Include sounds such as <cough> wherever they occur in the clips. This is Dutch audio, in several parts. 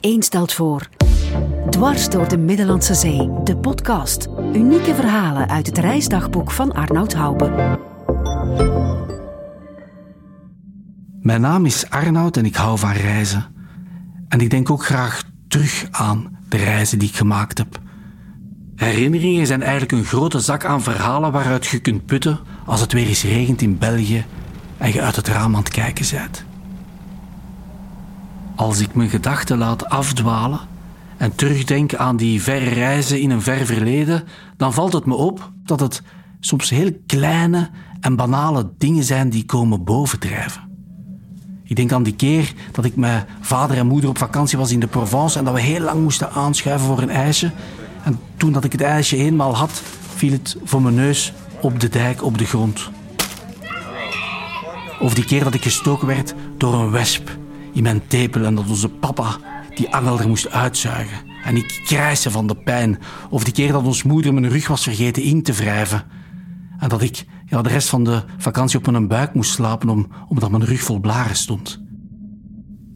1 stelt voor. Dwars door de Middellandse Zee, de podcast. Unieke verhalen uit het reisdagboek van Arnoud Houben. Mijn naam is Arnoud en ik hou van reizen. En ik denk ook graag terug aan de reizen die ik gemaakt heb. Herinneringen zijn eigenlijk een grote zak aan verhalen waaruit je kunt putten als het weer eens regent in België en je uit het raam aan het kijken bent. Als ik mijn gedachten laat afdwalen en terugdenk aan die verre reizen in een ver verleden, dan valt het me op dat het soms heel kleine en banale dingen zijn die komen bovendrijven. Ik denk aan die keer dat ik met vader en moeder op vakantie was in de Provence en dat we heel lang moesten aanschuiven voor een ijsje. En toen dat ik het ijsje eenmaal had, viel het voor mijn neus op de dijk op de grond. Of die keer dat ik gestoken werd door een wesp in mijn tepel en dat onze papa die angel er moest uitzuigen. En ik krijste van de pijn. Of die keer dat ons moeder mijn rug was vergeten in te wrijven. En dat ik ja, de rest van de vakantie op mijn buik moest slapen om, omdat mijn rug vol blaren stond.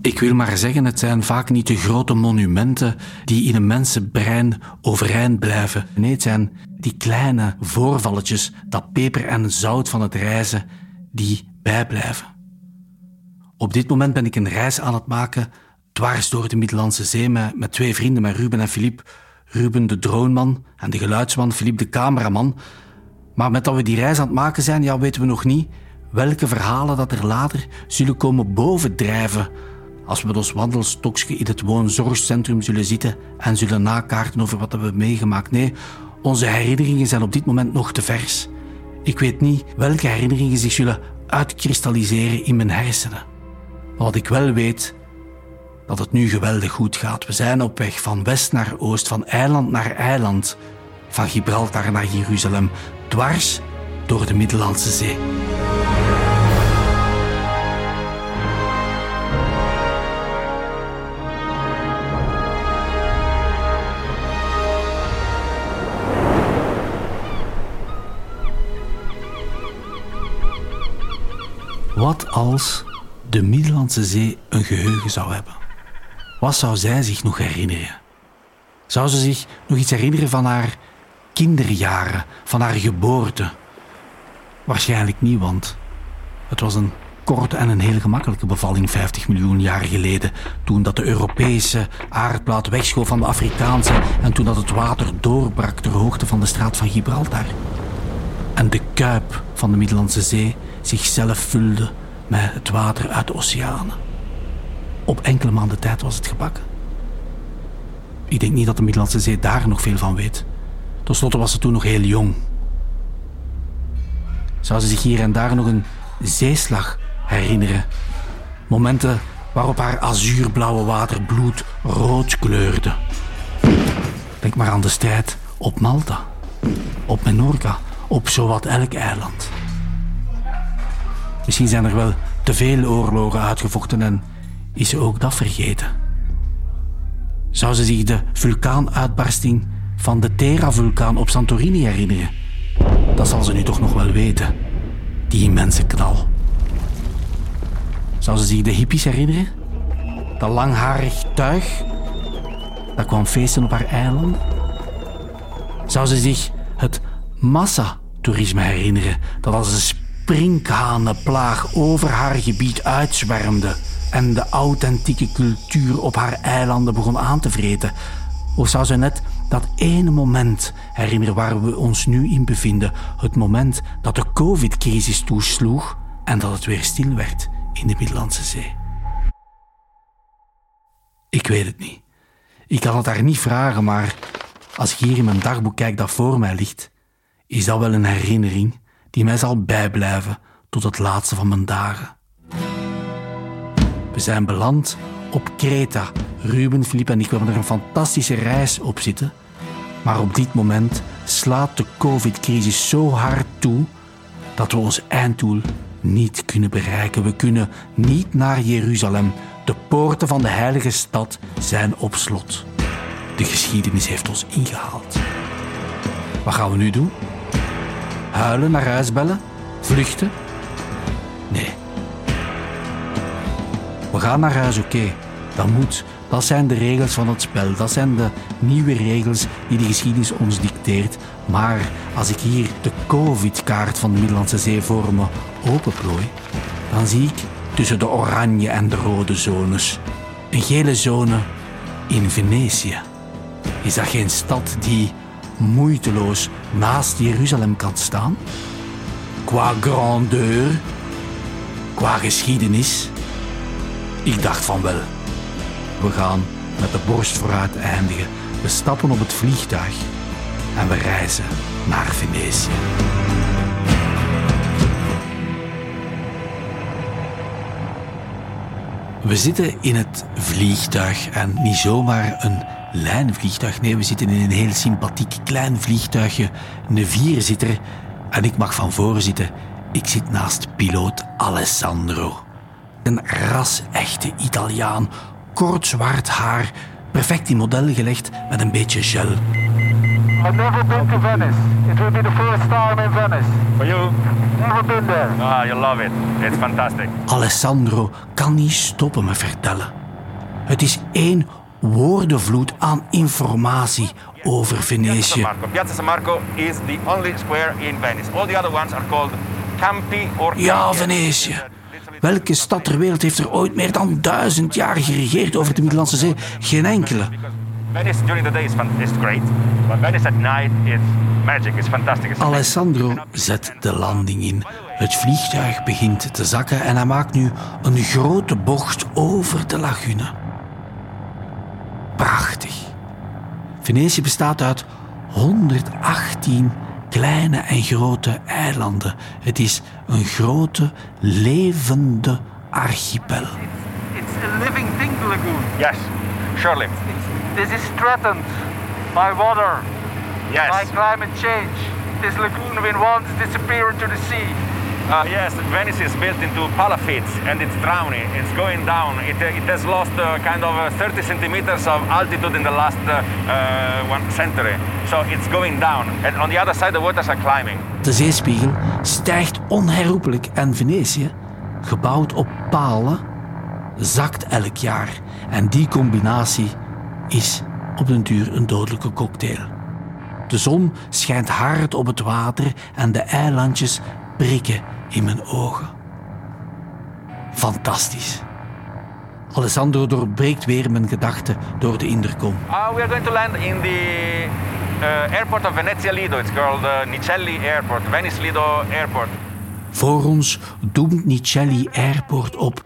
Ik wil maar zeggen, het zijn vaak niet de grote monumenten die in een mensenbrein overeind blijven. Nee, het zijn die kleine voorvalletjes, dat peper en zout van het reizen, die bijblijven. Op dit moment ben ik een reis aan het maken dwars door de Middellandse Zee met, twee vrienden, met Ruben en Filip. Ruben de droneman en de geluidsman, Filip de cameraman. Maar met dat we die reis aan het maken zijn, ja, weten we nog niet welke verhalen dat er later zullen komen bovendrijven als we met ons wandelstokje in het woonzorgcentrum zullen zitten en zullen nakaarten over wat we hebben meegemaakt. Nee, onze herinneringen zijn op dit moment nog te vers. Ik weet niet welke herinneringen zich zullen uitkristalliseren in mijn hersenen. Wat ik wel weet, dat het nu geweldig goed gaat. We zijn op weg van west naar oost, van eiland naar eiland, van Gibraltar naar Jeruzalem, dwars door de Middellandse Zee. Wat als de Middellandse Zee een geheugen zou hebben? Wat zou zij zich nog herinneren? Zou ze zich nog iets herinneren van haar kinderjaren, van haar geboorte? Waarschijnlijk niet, want het was een korte en een heel gemakkelijke bevalling 50 miljoen jaar geleden. Toen dat de Europese aardplaat wegschoof van de Afrikaanse en toen dat het water doorbrak ter hoogte van de straat van Gibraltar. En de kuip van de Middellandse Zee zichzelf vulde het water uit de oceanen. Op enkele maanden tijd was het gebakken. Ik denk niet dat de Middellandse Zee daar nog veel van weet. Ten slotte was ze toen nog heel jong. Zou ze zich hier en daar nog een zeeslag herinneren? Momenten waarop haar azuurblauwe water bloed rood kleurde. Denk maar aan de strijd op Malta, op Menorca, op zowat elk eiland. Misschien zijn er wel te veel oorlogen uitgevochten en is ze ook dat vergeten. Zou ze zich de vulkaanuitbarsting van de Terra-vulkaan op Santorini herinneren? Dat zal ze nu toch nog wel weten, die immense knal. Zou ze zich de hippies herinneren? Dat langharig tuig dat kwam feesten op haar eiland? Zou ze zich het massatoerisme herinneren dat als een sprinkhanenplaag over haar gebied uitzwermde en de authentieke cultuur op haar eilanden begon aan te vreten? Of zou ze net dat ene moment herinneren waar we ons nu in bevinden? Het moment dat de COVID-crisis toesloeg en dat het weer stil werd in de Middellandse Zee. Ik weet het niet. Ik kan het haar niet vragen, maar als ik hier in mijn dagboek kijk dat voor mij ligt, is dat wel een herinnering die mij zal bijblijven tot het laatste van mijn dagen. We zijn beland op Kreta. Ruben, Filip en ik hebben er een fantastische reis op zitten. Maar op dit moment slaat de COVID-crisis zo hard toe dat we ons einddoel niet kunnen bereiken. We kunnen niet naar Jeruzalem. De poorten van de heilige stad zijn op slot. De geschiedenis heeft ons ingehaald. Wat gaan we nu doen? Huilen, naar huis bellen? Vluchten? Nee. We gaan naar huis, oké. Dat moet. Dat zijn de regels van het spel. Dat zijn de nieuwe regels die de geschiedenis ons dicteert. Maar als ik hier de COVID-kaart van de Middellandse Zee voor me openplooi, dan zie ik tussen de oranje en de rode zones een gele zone in Venetië. Is dat geen stad die moeiteloos naast Jeruzalem kan staan? Qua grandeur, qua geschiedenis? Ik dacht van wel. We gaan met de borst vooruit eindigen. We stappen op het vliegtuig en we reizen naar Venetië. We zitten in het vliegtuig en niet zomaar een lijnvliegtuig. Nee, we zitten in een heel sympathiek klein vliegtuigje, een vierzitter. En ik mag van voren zitten. Ik zit naast piloot Alessandro. Een ras-echte Italiaan, kort zwart haar, perfect in model gelegd met een beetje gel. I've never been to Venice. It will be the first time in Venice. For you? Never been there. Ah, you love it. It's fantastic. Alessandro kan niet stoppen met vertellen. Het is één woordenvloed aan informatie over Venetië. Piazza San Marco is the only square in Venice. All the other ones are called campi or Ja. Venetië. Welke stad ter wereld heeft er ooit meer dan duizend jaar geregeerd over de Middellandse Zee? Geen enkele. Venice during the day is, fun, is great, but Venice at night is magic. It's fantastic. It's Alessandro zet de landing in. Het vliegtuig begint te zakken en hij maakt nu een grote bocht over de lagune. Prachtig. Venetië bestaat uit 118 kleine en grote eilanden. Het is een grote, levende archipel. It's a living thing, the lagoon. Yes, surely. This is threatened by water, Yes. by climate change. This lagoon will once disappear into the sea. Uh, yes, Venice is built into palafittes and it's drowning. It's going down. It, uh, it has lost uh, kind of uh, 30 centimeters of altitude in the last uh, uh, one century. So it's going down. And on the other side, the waters are climbing. De zeespiegel stijgt onherroepelijk en Venetië, gebouwd op palen, zakt elk jaar. En die combinatie is op den duur een dodelijke cocktail. De zon schijnt hard op het water en de eilandjes prikken in mijn ogen. Fantastisch. Alessandro doorbreekt weer mijn gedachten door de intercom. Uh, we are going to land in the uh, airport of Venezia Lido. It's called uh, Nicelli Airport, Venice Lido Airport. Voor ons doemt Nicelli Airport op.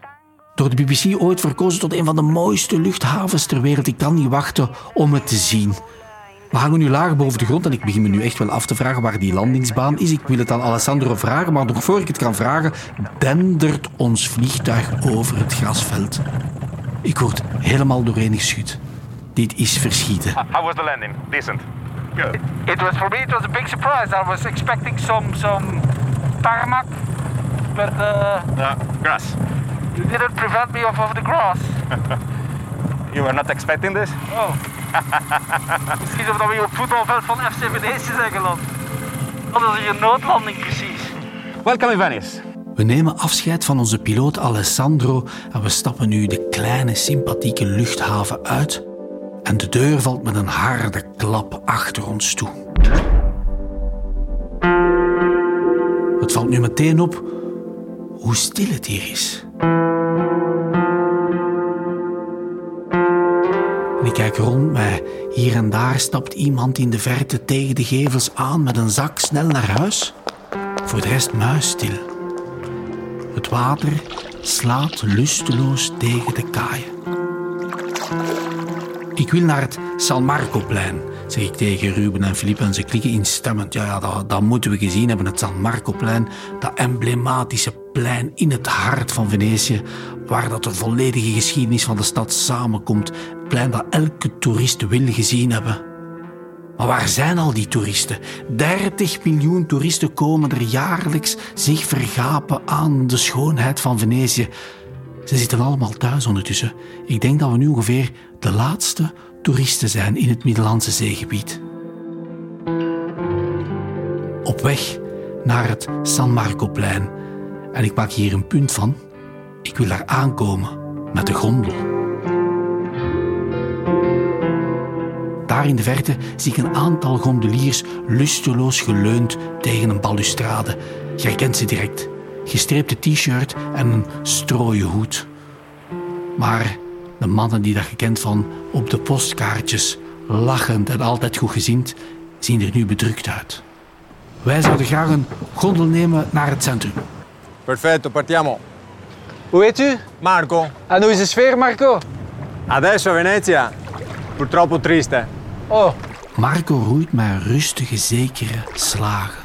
Door de BBC ooit verkozen tot een van de mooiste luchthavens ter wereld. Ik kan niet wachten om het te zien. We hangen nu laag boven de grond en ik begin me nu echt wel af te vragen waar die landingsbaan is. Ik wil het aan Alessandro vragen, maar nog voor ik het kan vragen, dendert ons vliegtuig over het grasveld. Ik word helemaal doorheen geschud. Dit is verschieten. How was the landing? Decent. Good. It was for me. It was a big surprise. I was expecting some some tarmac, but uh, Uh, grass. you didn't prevent me of, of the grass. <laughs> You were not expecting this? Oh. <laughs> Misschien of dat we hier op het voetbalveld van FC Venetië zijn geland. Dat is hier een noodlanding precies. Welcome in Venice. We nemen afscheid van onze piloot Alessandro en we stappen nu de kleine sympathieke luchthaven uit. En de deur valt met een harde klap achter ons toe. Het valt nu meteen op hoe stil het hier is. Ik kijk rond mij. Hier en daar stapt iemand in de verte tegen de gevels aan met een zak snel naar huis. Voor de rest muisstil. Het water slaat lusteloos tegen de kaaien. Ik wil naar het San Marcoplein, zeg ik tegen Ruben en Filip en ze klikken instemmend. Ja, ja dat, dat moeten we gezien hebben, het San Marcoplein. Dat emblematische plein in het hart van Venetië, waar dat de volledige geschiedenis van de stad samenkomt. Plein dat elke toerist wil gezien hebben. Maar waar zijn al die toeristen? 30 miljoen toeristen komen er jaarlijks zich vergapen aan de schoonheid van Venetië. Ze zitten allemaal thuis ondertussen. Ik denk dat we nu ongeveer de laatste toeristen zijn in het Middellandse zeegebied. Op weg naar het San Marcoplein. En ik maak hier een punt van. Ik wil daar aankomen met de gondel. Daar in de verte zie ik een aantal gondeliers lusteloos geleund tegen een balustrade. Je herkent ze direct. Gestreepte t-shirt en een strooien hoed. Maar de mannen die dat je kent van op de postkaartjes, lachend en altijd goed gezind, zien er nu bedrukt uit. Wij zouden graag een gondel nemen naar het centrum. Perfetto, partiamo. Hoe heet u? Marco, En hoe is de sfeer, Marco? adesso Venezia. Purtroppo triste. Oh, Marco roeit met rustige, zekere slagen.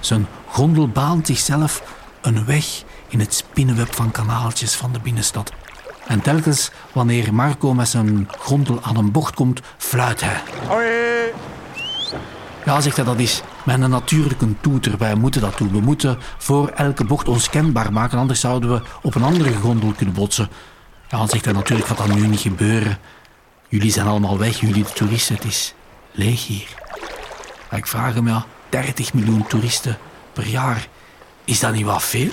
Zijn gondel baant zichzelf een weg in het spinnenweb van kanaaltjes van de binnenstad. En telkens wanneer Marco met zijn gondel aan een bocht komt, fluit hij. Hoi. Ja, zegt hij, dat is met een natuurlijke toeter. Wij moeten dat doen. We moeten voor elke bocht ons kenbaar maken, anders zouden we op een andere gondel kunnen botsen. Ja, dan zegt hij natuurlijk, gaat dat nu niet gebeuren. Jullie zijn allemaal weg, jullie de toeristen. Het is leeg hier. Ik vraag hem, ja, 30 miljoen toeristen per jaar. Is dat niet wat veel?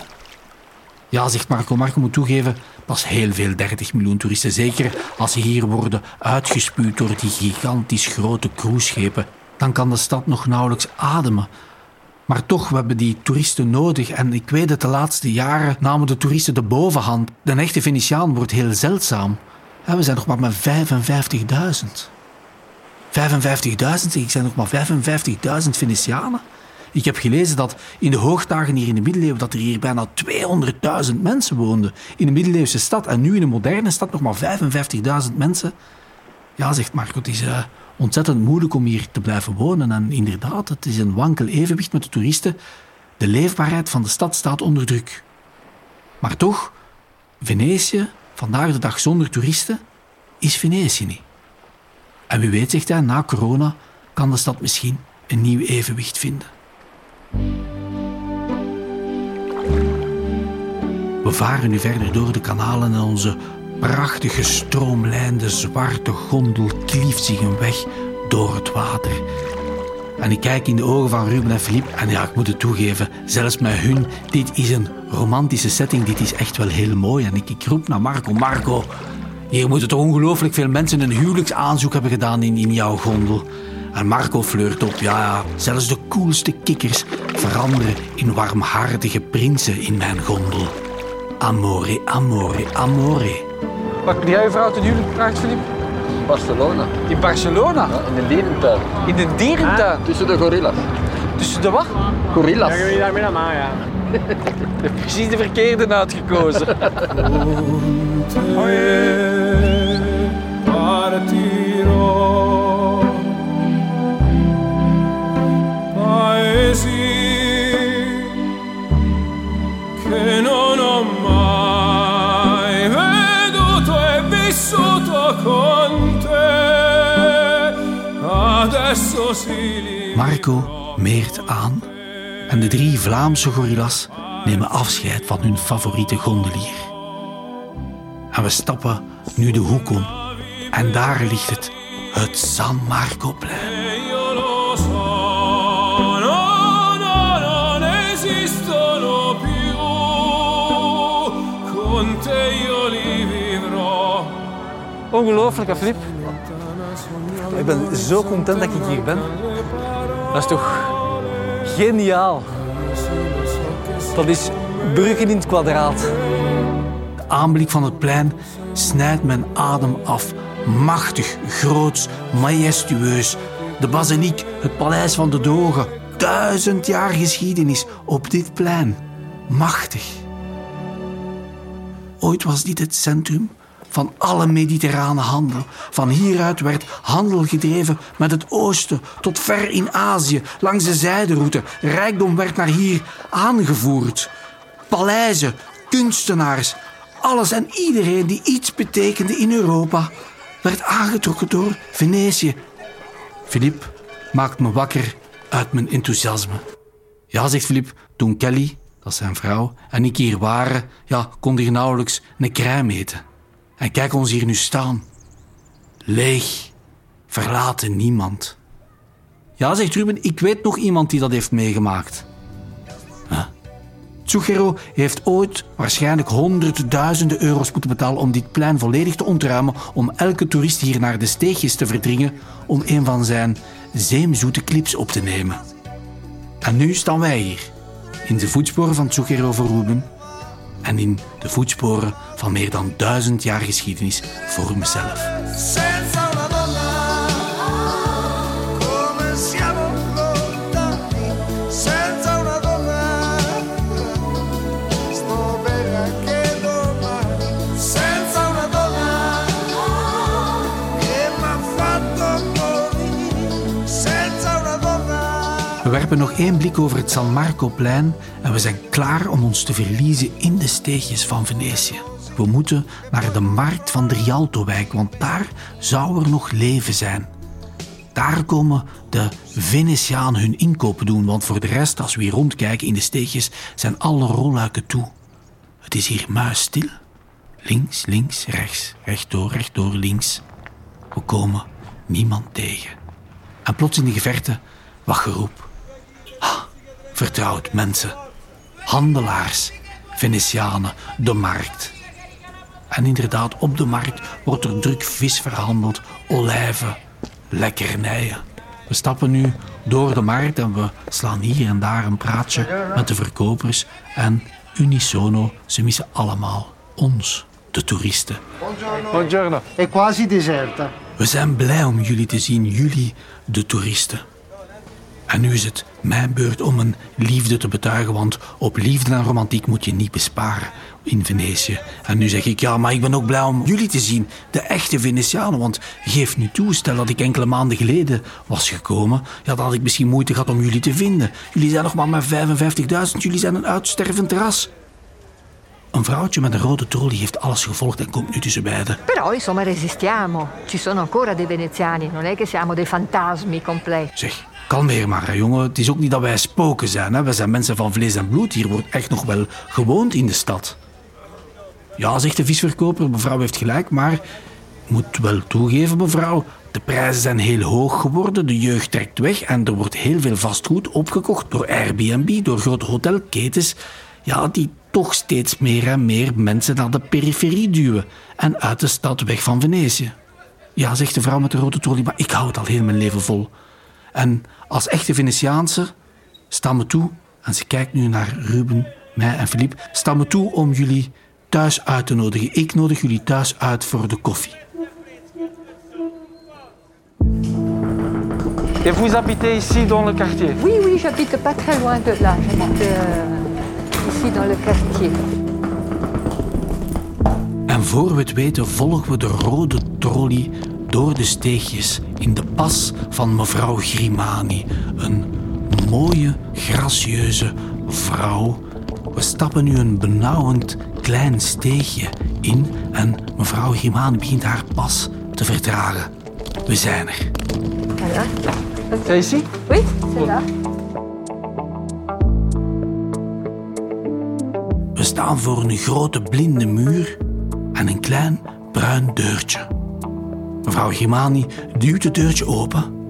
Ja, zegt Marco. Marco moet toegeven, dat is heel veel, 30 miljoen toeristen. Zeker als ze hier worden uitgespuwd door die gigantisch grote cruiseschepen. Dan kan de stad nog nauwelijks ademen. Maar toch, we hebben die toeristen nodig. En ik weet het, de laatste jaren namen de toeristen de bovenhand. De echte Venetiaan wordt heel zeldzaam. We zijn nog maar met 55.000. 55.000, ik zijn nog maar 55.000 Venetianen. Ik heb gelezen dat in de hoogdagen hier in de middeleeuwen dat er hier bijna 200.000 mensen woonden. In de middeleeuwse stad en nu in een moderne stad nog maar 55.000 mensen. Ja, zegt Marco, het is eh, ontzettend moeilijk om hier te blijven wonen. En inderdaad, het is een wankel evenwicht met de toeristen. De leefbaarheid van de stad staat onder druk. Maar toch, Venetië, vandaag de dag zonder toeristen, is Venetië niet. En wie weet, zegt hij, na corona kan de stad misschien een nieuw evenwicht vinden. We varen nu verder door de kanalen en onze prachtige stroomlijnde zwarte gondel klieft zich een weg door het water. En ik kijk in de ogen van Ruben en Philippe en ja, ik moet het toegeven, zelfs met hun, dit is een romantische setting, dit is echt wel heel mooi. En ik, ik roep naar Marco, Marco, hier moeten toch ongelooflijk veel mensen een huwelijksaanzoek hebben gedaan in, in jouw gondel. En Marco flirt op, ja, ja, zelfs de coolste kikkers veranderen in warmhartige prinsen in mijn gondel. Amore, amore, amore. Waar heb jij vrouw ten huwelijk gevraagd, Filip? Barcelona, In Barcelona? ja, in de dierentuin. In de dierentuin? Tussen de gorillas. Tussen de wat? Gorillas. Devi darmi una mano, ja. <laughs> Precies de verkeerde uitgekozen. <laughs> partirò paesi Marco meert aan en de drie Vlaamse gorillas nemen afscheid van hun favoriete gondelier. En we stappen nu de hoek om en daar ligt het, het San Marcoplein. E io lo so, no, no, non esistono più. Con te io li vivrò. Ongelooflijk, hè, Filip. Ik ben zo content dat ik hier ben. Dat is toch geniaal. Dat is bruggen in het kwadraat. De aanblik van het plein snijdt mijn adem af. Machtig, groots, majestueus. De basiliek, het paleis van de Dogen. Duizend jaar geschiedenis op dit plein. Machtig. Ooit was dit het centrum van alle mediterrane handel. Van hieruit werd handel gedreven met het oosten tot ver in Azië, langs de zijderoute. Rijkdom werd naar hier aangevoerd. Paleizen, kunstenaars, alles en iedereen die iets betekende in Europa, werd aangetrokken door Venetië. Filip maakt me wakker uit mijn enthousiasme. Ja, zegt Filip, toen Kelly, dat is zijn vrouw, en ik hier waren, ja, kon hier nauwelijks een crème eten. En kijk ons hier nu staan. Leeg, verlaten niemand. Ja, zegt Ruben, ik weet nog iemand die dat heeft meegemaakt. Huh? Heeft ooit waarschijnlijk honderdduizenden euro's moeten betalen om dit plein volledig te ontruimen, om elke toerist hier naar de steegjes te verdringen om een van zijn zeemzoete clips op te nemen. En nu staan wij hier, in de voetsporen van Zucchero voor Ruben en in de voetsporen van meer dan duizend jaar geschiedenis voor mezelf. We werpen nog één blik over het San Marcoplein en we zijn klaar om ons te verliezen in de steegjes van Venetië. We moeten naar de markt van de Rialtowijk, want daar zou er nog leven zijn. Daar komen de Venetianen hun inkopen doen, want voor de rest, als we hier rondkijken in de steegjes, zijn alle rolluiken toe. Het is hier muisstil. Links, links, rechts, rechtdoor, rechtdoor, links. We komen niemand tegen. En plots in de geverte wat geroep. Vertrouwd mensen. Handelaars, Venetianen, de markt. En inderdaad, op de markt wordt er druk vis verhandeld, olijven, lekkernijen. We stappen nu door de markt en we slaan hier en daar een praatje met de verkopers. En unisono, ze missen allemaal ons, de toeristen. Buongiorno. È quasi deserta. We zijn blij om jullie te zien, jullie, de toeristen. En nu is het mijn beurt om een liefde te betuigen, want op liefde en romantiek moet je niet besparen in Venetië. En nu zeg ik, ja, maar ik ben ook blij om jullie te zien, de echte Venetianen. Want geef nu toe, stel dat ik enkele maanden geleden was gekomen, ja, dan had ik misschien moeite gehad om jullie te vinden. Jullie zijn nog maar met 55.000, jullie zijn een uitstervend ras. Een vrouwtje met een rode trolley heeft alles gevolgd en komt nu tussen beiden. Però insomma resistiamo, ci sono ancora dei veneziani, non è che siamo dei fantasmi completi. Zeg, kalmeer maar, hè, jongen. Het is ook niet dat wij spoken zijn. Hè. Wij zijn mensen van vlees en bloed. Hier wordt echt nog wel gewoond in de stad. Ja, zegt de visverkoper, mevrouw heeft gelijk, maar moet wel toegeven, mevrouw. De prijzen zijn heel hoog geworden, de jeugd trekt weg en er wordt heel veel vastgoed opgekocht door Airbnb, door grote hotelketens. Ja, die toch steeds meer en meer mensen naar de periferie duwen en uit de stad weg van Venetië. Ja, zegt de vrouw met de rode trolley, maar ik hou het al heel mijn leven vol. En als echte Venetiaanse staan me toe, en ze kijkt nu naar Ruben, mij en Philippe, staan me toe om jullie thuis uit te nodigen. Ik nodig jullie thuis uit voor de koffie. Et vous habitez ici dans le quartier Oui, oui, j'habite pas très loin de là, j'habite ici dans le quartier. En voor we het weten volgen we de rode trolley door de steegjes in de pas van mevrouw Grimani. Een mooie, gracieuze vrouw. We stappen nu een benauwend klein steegje in en mevrouw Grimani begint haar pas te vertragen. We zijn er. Voilà. Ici Oui, c'est là. Staan voor een grote blinde muur en een klein bruin deurtje. Mevrouw Grimani duwt het deurtje open.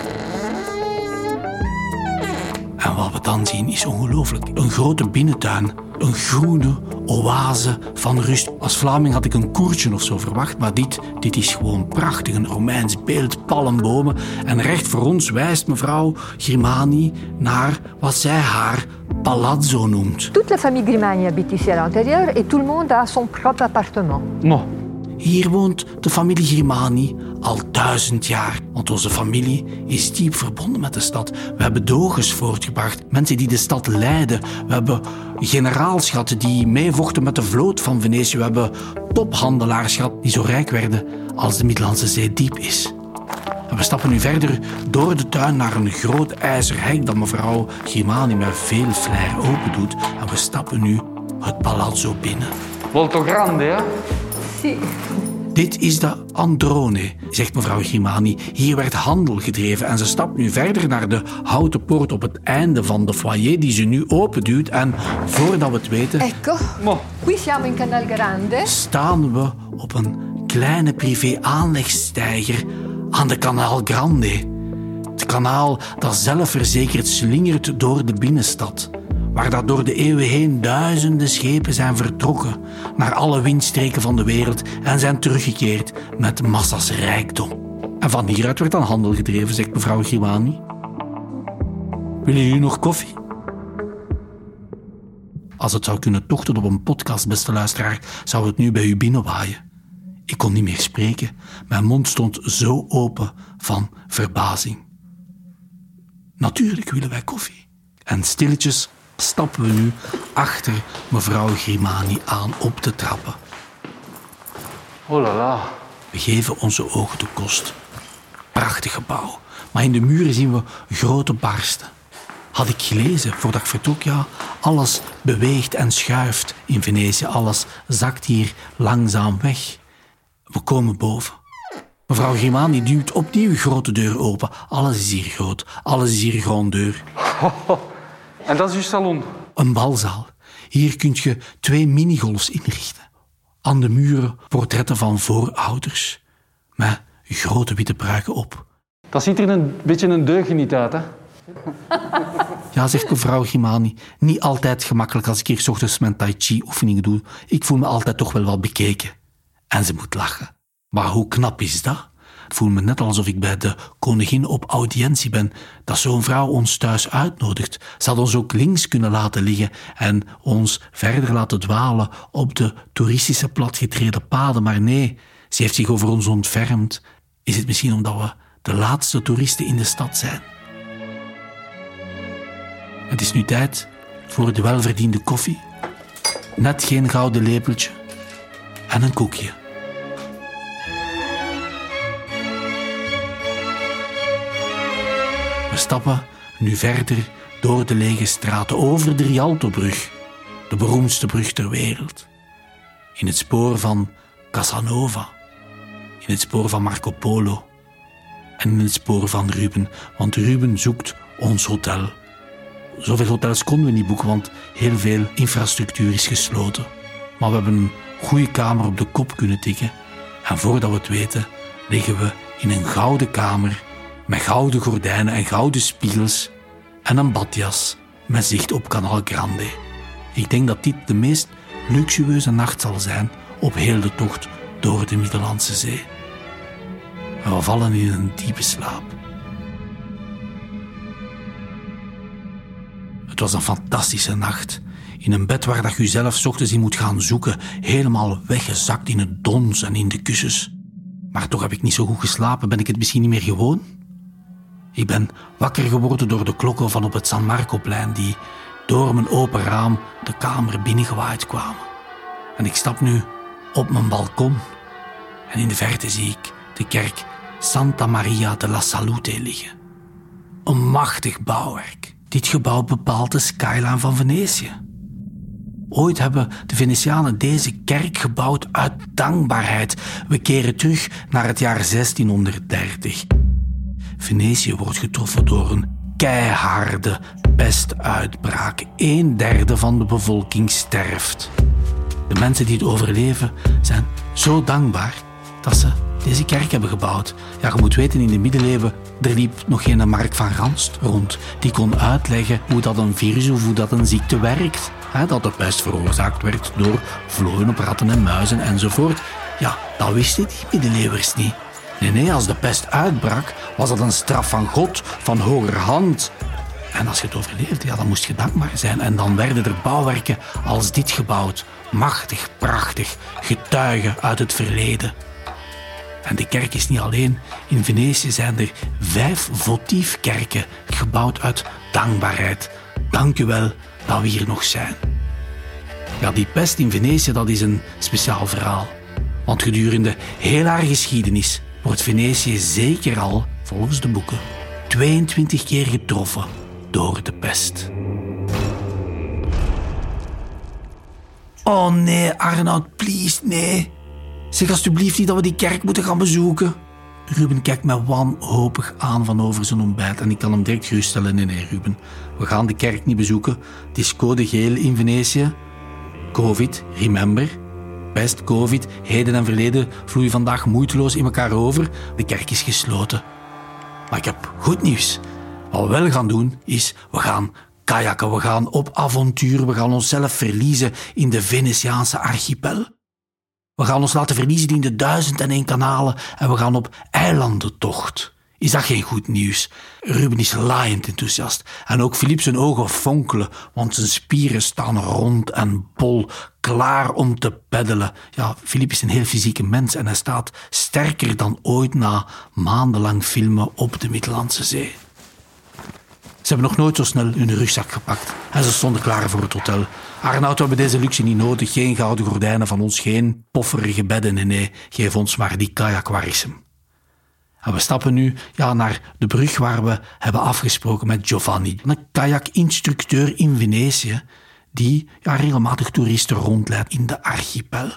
En wat we dan zien is ongelooflijk. Een grote binnentuin. Een groene oase van rust. Als Vlaming had ik een koertje of zo verwacht, maar dit, dit is gewoon prachtig. Een Romeins beeld, palmbomen. En recht voor ons wijst mevrouw Grimani naar wat zij haar palazzo noemt. Toute la famille Grimani habite ici à l'intérieur et tout le monde a son propre appartement. Non. Hier woont de familie Grimani al duizend jaar. Want onze familie is diep verbonden met de stad. We hebben dogers voortgebracht, mensen die de stad leiden. We hebben generaals gehad die meevochten met de vloot van Venetië. We hebben tophandelaars gehad die zo rijk werden als de Middellandse Zee diep is. En we stappen nu verder door de tuin naar een groot ijzer hek dat mevrouw Grimani met veel flair open doet. En we stappen nu het palazzo binnen. Molto grande, hè? Dit is de Androne, zegt mevrouw Grimani. Hier werd handel gedreven en ze stapt nu verder naar de houten poort op het einde van de foyer die ze nu openduwt. En voordat we het weten, Ecco, Mo. qui siamo in Canal Grande. staan we op een kleine privé-aanlegstijger aan de Canal Grande. Het kanaal dat zelfverzekerd slingert door de binnenstad. Waar dat door de eeuwen heen duizenden schepen zijn vertrokken naar alle windstreken van de wereld en zijn teruggekeerd met massa's rijkdom. En van hieruit werd dan handel gedreven, zegt mevrouw Grimani. Willen jullie nog koffie? Als het zou kunnen tochten op een podcast, beste luisteraar, zou het nu bij u binnenwaaien. Ik kon niet meer spreken. Mijn mond stond zo open van verbazing. Natuurlijk willen wij koffie. En stilletjes stappen we nu achter mevrouw Grimani aan op de trappen. Oh la la. We geven onze ogen de kost. Prachtig gebouw. Maar in de muren zien we grote barsten. Had ik gelezen voordat ik vertrok, ja, alles beweegt en schuift in Venetië. Alles zakt hier langzaam weg. We komen boven. Mevrouw Grimani duwt opnieuw grote deur open. Alles is hier groot. Alles is hier grondeur. <laughs> En dat is uw salon. Een balzaal. Hier kun je twee minigolfs inrichten. Aan de muren portretten van voorouders. Met grote witte pruiken op. Dat ziet er een beetje een deugeniet uit, hè? Ja, zegt mevrouw Grimani, niet altijd gemakkelijk als ik hier 's ochtends mijn tai chi oefeningen doe. Ik voel me altijd toch wel wat bekeken. En ze moet lachen. Maar hoe knap is dat? Ik voel me net alsof ik bij de koningin op audiëntie ben, dat zo'n vrouw ons thuis uitnodigt. Ze had ons ook links kunnen laten liggen en ons verder laten dwalen op de toeristische platgetreden paden, maar nee, ze heeft zich over ons ontfermd. Is het misschien omdat we de laatste toeristen in de stad zijn? Het is nu tijd voor de welverdiende koffie. Net geen gouden lepeltje en een koekje. We stappen nu verder door de lege straten over de Rialtobrug, de beroemdste brug ter wereld. In het spoor van Casanova, in het spoor van Marco Polo en in het spoor van Ruben, want Ruben zoekt ons hotel. Zoveel hotels konden we niet boeken, want heel veel infrastructuur is gesloten. Maar we hebben een goede kamer op de kop kunnen tikken. En voordat we het weten, liggen we in een gouden kamer met gouden gordijnen en gouden spiegels en een badjas met zicht op Canal Grande. Ik denk dat dit de meest luxueuze nacht zal zijn op heel de tocht door de Middellandse Zee. En we vallen in een diepe slaap. Het was een fantastische nacht. In een bed waar dat je zelf ochtends in moet gaan zoeken, helemaal weggezakt in het dons en in de kussens. Maar toch heb ik niet zo goed geslapen, ben ik het misschien niet meer gewoon? Ik ben wakker geworden door de klokken van op het San Marcoplein die door mijn open raam de kamer binnengewaaid kwamen. En ik stap nu op mijn balkon en in de verte zie ik de kerk Santa Maria de la Salute liggen. Een machtig bouwwerk. Dit gebouw bepaalt de skyline van Venetië. Ooit hebben de Venetianen deze kerk gebouwd uit dankbaarheid. We keren terug naar het jaar 1630. Venetië wordt getroffen door een keiharde pestuitbraak. Een derde van de bevolking sterft. De mensen die het overleven zijn zo dankbaar dat ze deze kerk hebben gebouwd. Ja, je moet weten, in de middeleeuwen er liep nog geen Mark van Ranst rond. Die kon uitleggen hoe dat een virus of hoe dat een ziekte werkt. Dat de pest veroorzaakt werd door vlooien op ratten en muizen enzovoort. Ja, dat wisten die middeleeuwers niet. Nee, als de pest uitbrak, was dat een straf van God, van hoger hand. En als je het overleefde, ja, dan moest je dankbaar zijn. En dan werden er bouwwerken als dit gebouwd. Machtig, prachtig, getuigen uit het verleden. En de kerk is niet alleen. In Venetië zijn er vijf votiefkerken gebouwd uit dankbaarheid. Dank u wel dat we hier nog zijn. Ja, die pest in Venetië, dat is een speciaal verhaal. Want gedurende heel haar geschiedenis wordt Venetië zeker al, volgens de boeken, 22 keer getroffen door de pest. Oh nee, Arnoud, please, nee. Zeg alsjeblieft niet dat we die kerk moeten gaan bezoeken. Ruben kijkt me wanhopig aan van over zijn ontbijt en ik kan hem direct geruststellen. Nee, nee, Ruben, we gaan de kerk niet bezoeken. Het is code geel in Venetië. Covid, remember. Pest, covid, heden en verleden vloeien vandaag moeiteloos in elkaar over. De kerk is gesloten. Maar ik heb goed nieuws. Wat we wel gaan doen, is we gaan kajakken, we gaan op avontuur, we gaan onszelf verliezen in de Venetiaanse archipel. We gaan ons laten verliezen in de duizend en één kanalen en we gaan op eilandentocht. Is dat geen goed nieuws? Ruben is laaiend enthousiast. En ook Philippe zijn ogen fonkelen, want zijn spieren staan rond en bol, klaar om te peddelen. Ja, Philippe is een heel fysieke mens en hij staat sterker dan ooit na maandenlang filmen op de Middellandse Zee. Ze hebben nog nooit zo snel hun rugzak gepakt en ze stonden klaar voor het hotel. Arnoud, we hebben deze luxe niet nodig. Geen gouden gordijnen van ons, geen pofferige bedden. Nee, nee, geef ons maar die kajakwarism. En we stappen nu ja, naar de brug waar we hebben afgesproken met Giovanni, een kajakinstructeur in Venetië, die ja, regelmatig toeristen rondleidt in de archipel.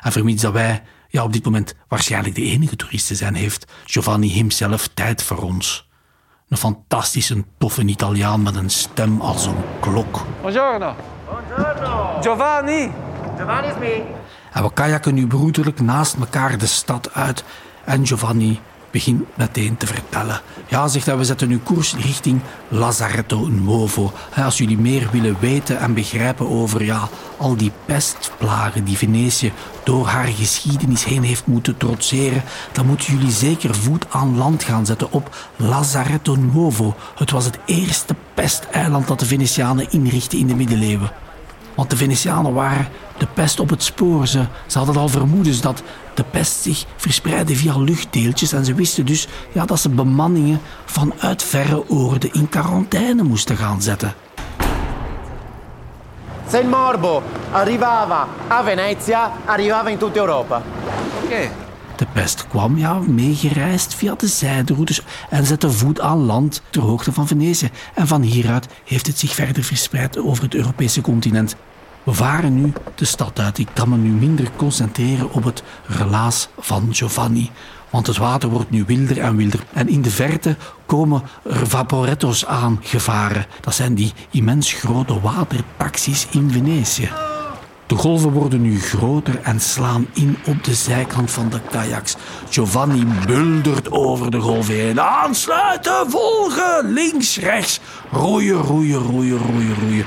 En vermits dat wij ja, op dit moment waarschijnlijk de enige toeristen zijn, heeft Giovanni hemzelf tijd voor ons. Een fantastische, toffe Italiaan met een stem als een klok. Buongiorno. Buongiorno. Giovanni. Giovanni is mee. En we kajakken nu broederlijk naast elkaar de stad uit. En Giovanni begint meteen te vertellen. Ja, zegt hij, we zetten nu koers richting Lazaretto Nuovo. Als jullie meer willen weten en begrijpen over ja, al die pestplagen die Venetië door haar geschiedenis heen heeft moeten trotseren, dan moeten jullie zeker voet aan land gaan zetten op Lazaretto Nuovo. Het was het eerste pesteiland dat de Venetianen inrichtten in de middeleeuwen. Want de Venetianen waren de pest op het spoor. Ze, ze hadden al vermoedens dat de pest zich verspreidde via luchtdeeltjes. En ze wisten dus ja, dat ze bemanningen vanuit verre oorden in quarantaine moesten gaan zetten. Se il morbo arrivava a Venezia, arrivava in tutta Europa. Oké. De pest kwam ja, meegereisd via de zijderoutes en zette voet aan land ter hoogte van Venetië. En van hieruit heeft het zich verder verspreid over het Europese continent. We varen nu de stad uit. Ik kan me nu minder concentreren op het relaas van Giovanni. Want het water wordt nu wilder en wilder. En in de verte komen er vaporetto's aangevaren. Dat zijn die immens grote watertaxis in Venetië. De golven worden nu groter en slaan in op de zijkant van de kajaks. Giovanni buldert over de golven heen. Aansluiten, volgen, links, rechts. Roeien, roeien, roeien, roeien, roeien.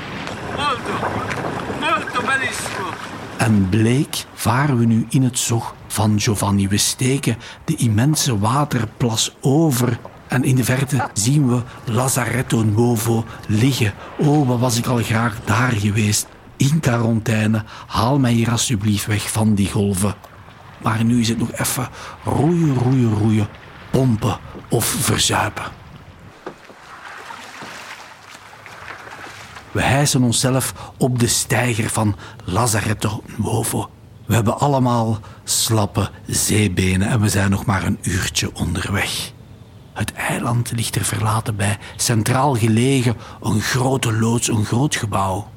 En bleek varen we nu in het zog van Giovanni. We steken de immense waterplas over. En in de verte zien we Lazaretto Nuovo liggen. Oh, wat was ik al graag daar geweest. In quarantaine. Haal mij hier alsjeblieft weg van die golven. Maar nu is het nog even roeien, roeien, roeien. Pompen of verzuipen. We hijsen onszelf op de steiger van Lazaretto Nuovo. We hebben allemaal slappe zeebenen en we zijn nog maar een uurtje onderweg. Het eiland ligt er verlaten bij, centraal gelegen, een grote loods, een groot gebouw.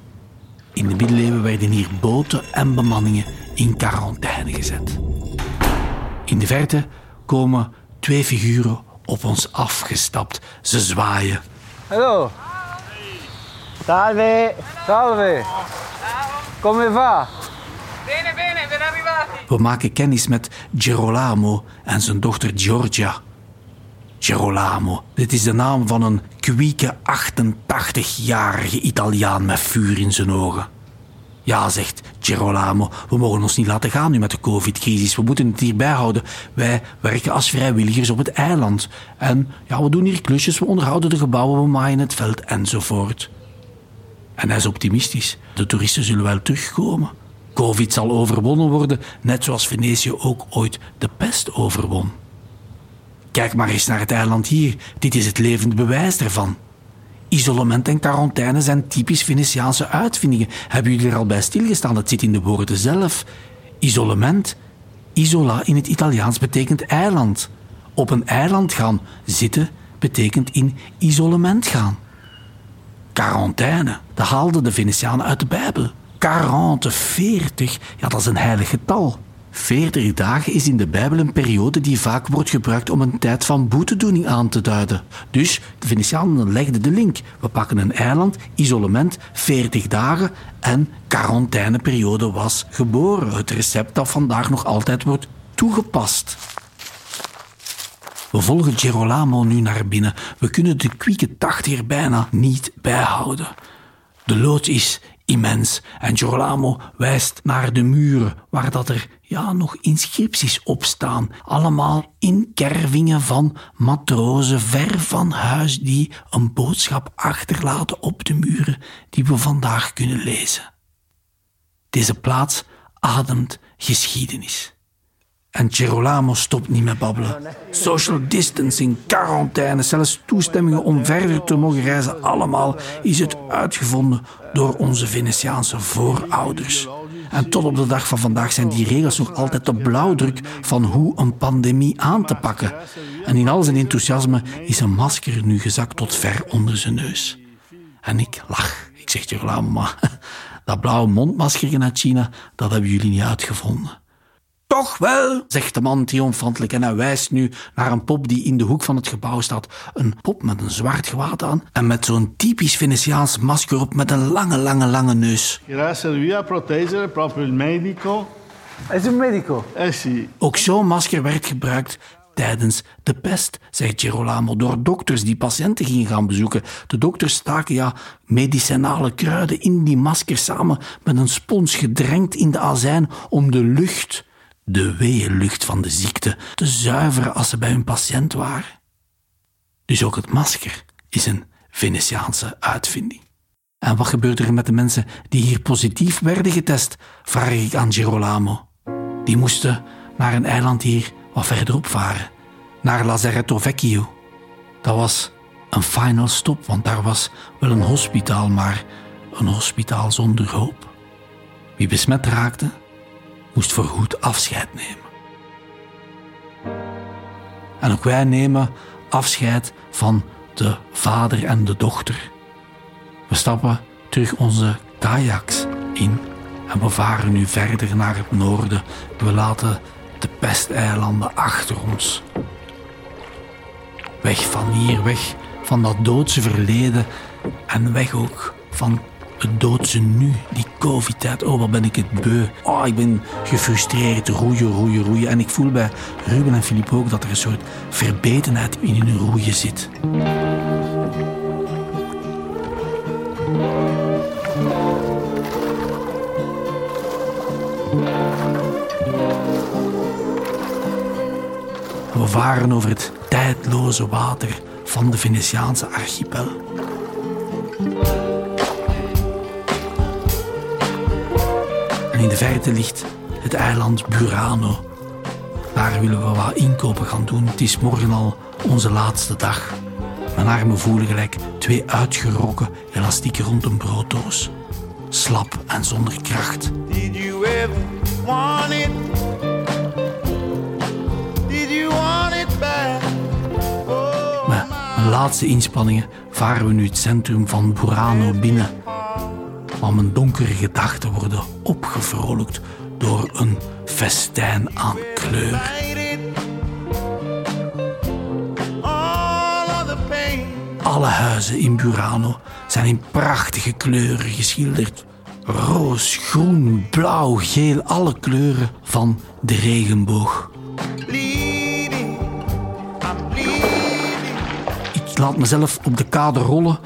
In de middeleeuwen werden hier boten en bemanningen in quarantaine gezet. In de verte komen twee figuren op ons afgestapt. Ze zwaaien. Hallo. Salve! Salve. Come va? Bene, bene, ben arrivati. We maken kennis met Gerolamo en zijn dochter Giorgia. Gerolamo, dit is de naam van een kwieke 88-jarige Italiaan met vuur in zijn ogen. Ja, zegt Gerolamo, we mogen ons niet laten gaan nu met de covid-crisis. We moeten het hierbij houden. Wij werken als vrijwilligers op het eiland. En ja, we doen hier klusjes, we onderhouden de gebouwen, we maaien het veld enzovoort. En hij is optimistisch. De toeristen zullen wel terugkomen. Covid zal overwonnen worden, net zoals Venetië ook ooit de pest overwon. Kijk maar eens naar het eiland hier. Dit is het levende bewijs ervan. Isolement en quarantaine zijn typisch Venetiaanse uitvindingen. Hebben jullie er al bij stilgestaan? Het zit in de woorden zelf. Isolement, isola in het Italiaans betekent eiland. Op een eiland gaan zitten betekent in isolement gaan. Quarantaine, dat haalden de Venetianen uit de Bijbel. 40, 40, ja dat is een heilig getal. 40 dagen is in de Bijbel een periode die vaak wordt gebruikt om een tijd van boetedoening aan te duiden. Dus de Venetianen legden de link. We pakken een eiland, isolement, 40 dagen en quarantaineperiode was geboren. Het recept dat vandaag nog altijd wordt toegepast. We volgen Gerolamo nu naar binnen. We kunnen de kwieke tachtiger bijna niet bijhouden. De loods is immens en Gerolamo wijst naar de muren waar dat er ja, nog inscripties op staan. Allemaal inkervingen van matrozen ver van huis die een boodschap achterlaten op de muren die we vandaag kunnen lezen. Deze plaats ademt geschiedenis. En Gerolamo stopt niet met babbelen. Social distancing, quarantaine, zelfs toestemmingen om verder te mogen reizen, allemaal is het uitgevonden door onze Venetiaanse voorouders. En tot op de dag van vandaag zijn die regels nog altijd de blauwdruk van hoe een pandemie aan te pakken. En in al zijn enthousiasme is een masker nu gezakt tot ver onder zijn neus. En ik lach. Ik zeg Gerolamo, maar <laughs> dat blauwe mondmasker uit China, dat hebben jullie niet uitgevonden. Toch wel, zegt de man triomfantelijk en hij wijst nu naar een pop die in de hoek van het gebouw staat. Een pop met een zwart gewaad aan en met zo'n typisch Venetiaans masker op met een lange, lange, lange neus. Che serviva a proteggere proprio il medico. Is een medico? Eh sì. Ook zo'n masker werd gebruikt tijdens de pest, zegt Gerolamo, door dokters die patiënten gingen gaan bezoeken. De dokters staken ja medicinale kruiden in die masker samen met een spons gedrenkt in de azijn om de lucht de weeënlucht van de ziekte te zuiveren als ze bij hun patiënt waren. Dus ook het masker is een Venetiaanse uitvinding. En wat gebeurt er met de mensen die hier positief werden getest, vraag ik aan Girolamo. Die moesten naar een eiland hier wat verderop varen, naar Lazaretto Vecchio. Dat was een final stop, want daar was wel een hospitaal, maar een hospitaal zonder hoop. Wie besmet raakte, moest voorgoed afscheid nemen. En ook wij nemen afscheid van de vader en de dochter. We stappen terug onze kajaks in en we varen nu verder naar het noorden. We laten de pesteilanden achter ons. Weg van hier, weg van dat doodse verleden en weg ook van het doodse nu, die covid-tijd. Oh, wat ben ik het beu. Oh, ik ben gefrustreerd. Roeien, roeien, roeien. En ik voel bij Ruben en Filip ook dat er een soort verbetenheid in hun roeien zit. We varen over het tijdloze water van de Venetiaanse archipel. In de verte ligt het eiland Burano. Daar willen we wat inkopen gaan doen. Het is morgen al onze laatste dag. Mijn armen voelen gelijk twee uitgerokken elastieken rond een brooddoos. Slap en zonder kracht. Did you ever want it? Did you want it back? Met mijn laatste inspanningen varen we nu het centrum van Burano binnen. Maar mijn donkere gedachten worden opgevrolijkt door een festijn aan kleur. Alle huizen in Burano zijn in prachtige kleuren geschilderd. Roos, groen, blauw, geel, alle kleuren van de regenboog. Ik laat mezelf op de kade rollen.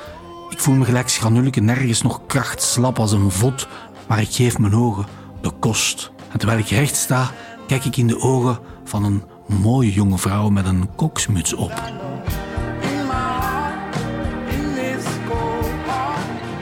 Voel me gelijk schranulke, nergens nog kracht, slap als een vod. Maar ik geef mijn ogen de kost. En terwijl ik recht sta, kijk ik in de ogen van een mooie jonge vrouw met een koksmuts op.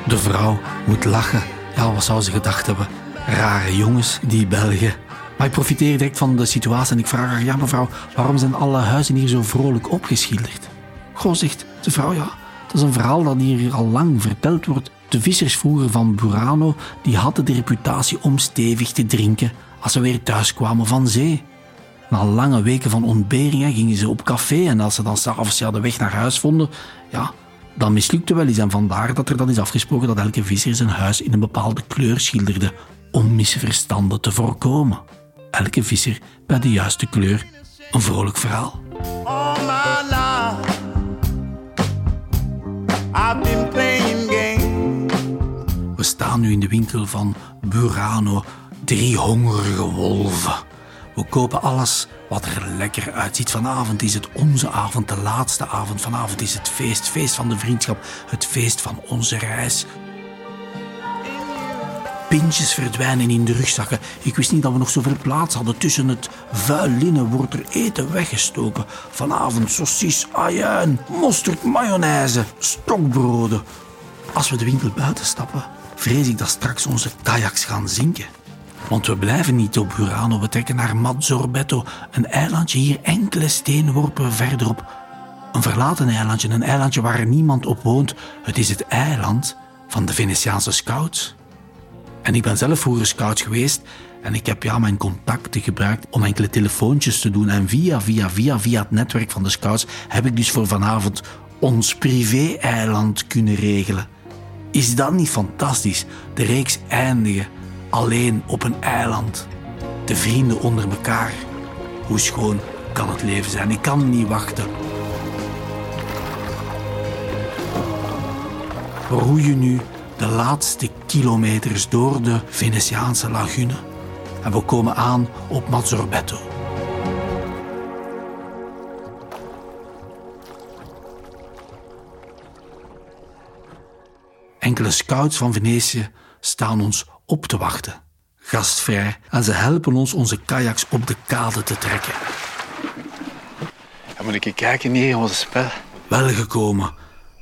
De vrouw moet lachen. Ja, wat zou ze gedacht hebben? Rare jongens, die Belgen. Maar ik profiteer direct van de situatie en ik vraag haar... Ja, mevrouw, waarom zijn alle huizen hier zo vrolijk opgeschilderd? Goh, zegt de vrouw, ja... Dat is een verhaal dat hier al lang verteld wordt. De vissers vroeger van Burano die hadden de reputatie om stevig te drinken als ze weer thuis kwamen van zee. Na lange weken van ontberingen gingen ze op café en als ze dan s'avonds ja, de weg naar huis vonden, ja, dan mislukte wel eens. En vandaar dat er dan is afgesproken dat elke visser zijn huis in een bepaalde kleur schilderde om misverstanden te voorkomen. Elke visser bij de juiste kleur. Een vrolijk verhaal. We staan nu in de winkel van Burano. Drie hongerige wolven. We kopen alles wat er lekker uitziet. Vanavond is het onze avond, de laatste avond. Vanavond is het feest, feest van de vriendschap, het feest van onze reis. Pintjes verdwijnen in de rugzakken. Ik wist niet dat we nog zoveel plaats hadden. Tussen het vuil linnen wordt er eten weggestoken. Vanavond saucis, ajuin, mosterd, mayonaise, stokbroden. Als we de winkel buiten stappen, vrees ik dat straks onze kajaks gaan zinken. Want we blijven niet op Burano, we trekken naar Mazzorbetto, een eilandje hier enkele steenworpen verderop. Een verlaten eilandje, een eilandje waar niemand op woont. Het is het eiland van de Venetiaanse scouts. En ik ben zelf vroeger scout geweest en ik heb ja, mijn contacten gebruikt om enkele telefoontjes te doen. En via, via, via, via het netwerk van de scouts heb ik dus voor vanavond ons privé-eiland kunnen regelen. Is dat niet fantastisch? De reeks eindigen alleen op een eiland. De vrienden onder elkaar. Hoe schoon kan het leven zijn? Ik kan niet wachten. We roeien nu de laatste kilometers door de Venetiaanse lagune en we komen aan op Mazzorbetto. Enkele scouts van Venetië staan ons op te wachten, gastvrij, en ze helpen ons onze kajaks op de kade te trekken. Ja, moet ik kijken neer onze spel? Welgekomen.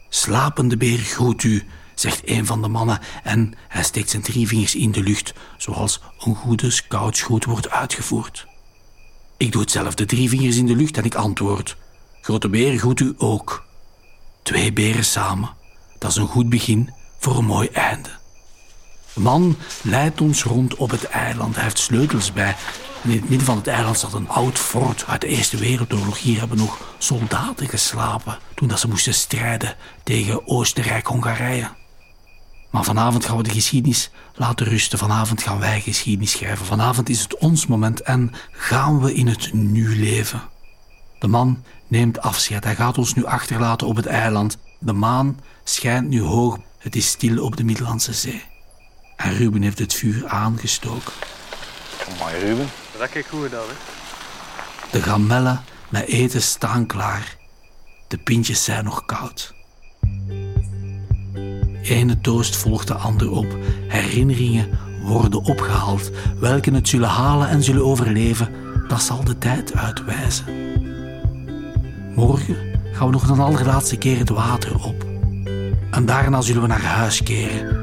Slapende beer groet u, zegt een van de mannen en hij steekt zijn drie vingers in de lucht, zoals een goede scoutsgroet wordt uitgevoerd. Ik doe hetzelfde, drie vingers in de lucht en ik antwoord. Grote beer groet u ook. Twee beren samen, dat is een goed begin voor een mooi einde. De man leidt ons rond op het eiland. Hij heeft sleutels bij. In het midden van het eiland staat een oud fort uit de Eerste Wereldoorlog. Hier hebben nog soldaten geslapen toen dat ze moesten strijden tegen Oostenrijk-Hongarije. Maar vanavond gaan we de geschiedenis laten rusten. Vanavond gaan wij geschiedenis schrijven. Vanavond is het ons moment en gaan we in het nu leven. De man neemt afscheid. Hij gaat ons nu achterlaten op het eiland. De maan schijnt nu hoog. Het is stil op de Middellandse Zee. En Ruben heeft het vuur aangestoken. Mooi, Ruben. Dat kijk goed dan, hè. De gamellen met eten staan klaar. De pintjes zijn nog koud. Ene toast volgt de ander op. Herinneringen worden opgehaald. Welke het zullen halen en zullen overleven, dat zal de tijd uitwijzen. Morgen gaan we nog een allerlaatste keer het water op. En daarna zullen we naar huis keren.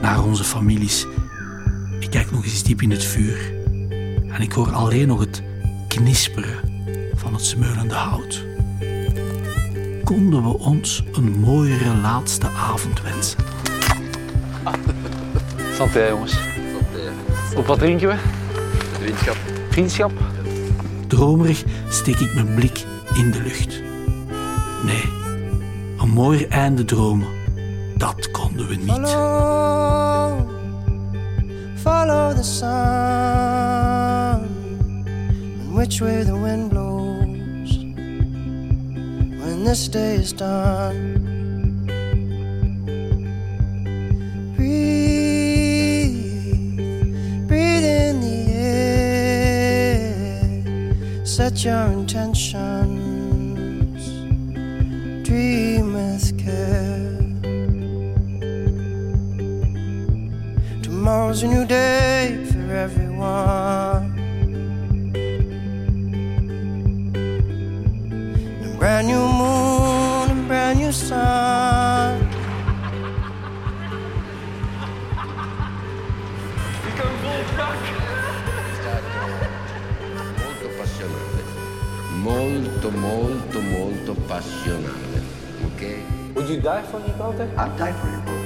Naar onze families. Ik kijk nog eens diep in het vuur. En ik hoor alleen nog het knisperen van het smeulende hout. Konden we ons een mooiere laatste avond wensen? Santé, jongens. Op wat drinken we? Vriendschap. Vriendschap? Dromerig steek ik mijn blik in de lucht. Nee, een mooier einde dromen, dat konden we niet. Follow, follow the sun, which way the wind blows. When this day is done. Breathe, breathe in the air, set your intentions, Tomorrow's a new day for everyone. A brand new moon, a brand new sun. Molto passionale. Molto, molto, molto passionale. Ok? Would you die for your daughter? I'll die for you, boy.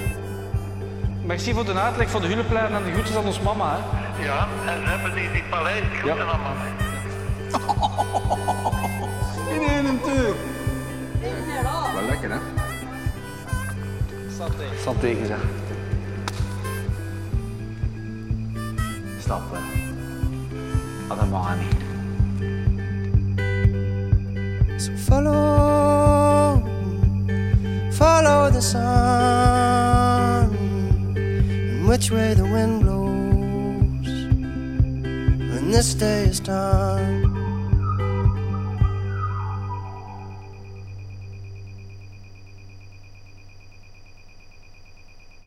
Merci voor de uitleg van de hulplijn en de groetjes aan ons mama. Hè. Ja, en hebben die die paleis groeten allemaal. <laughs> In één tuur. Wel lekker, hè? Santé gezegd. Stap wel. Allemaal niet. So follow, follow the sun, which way the wind blows when this day is done.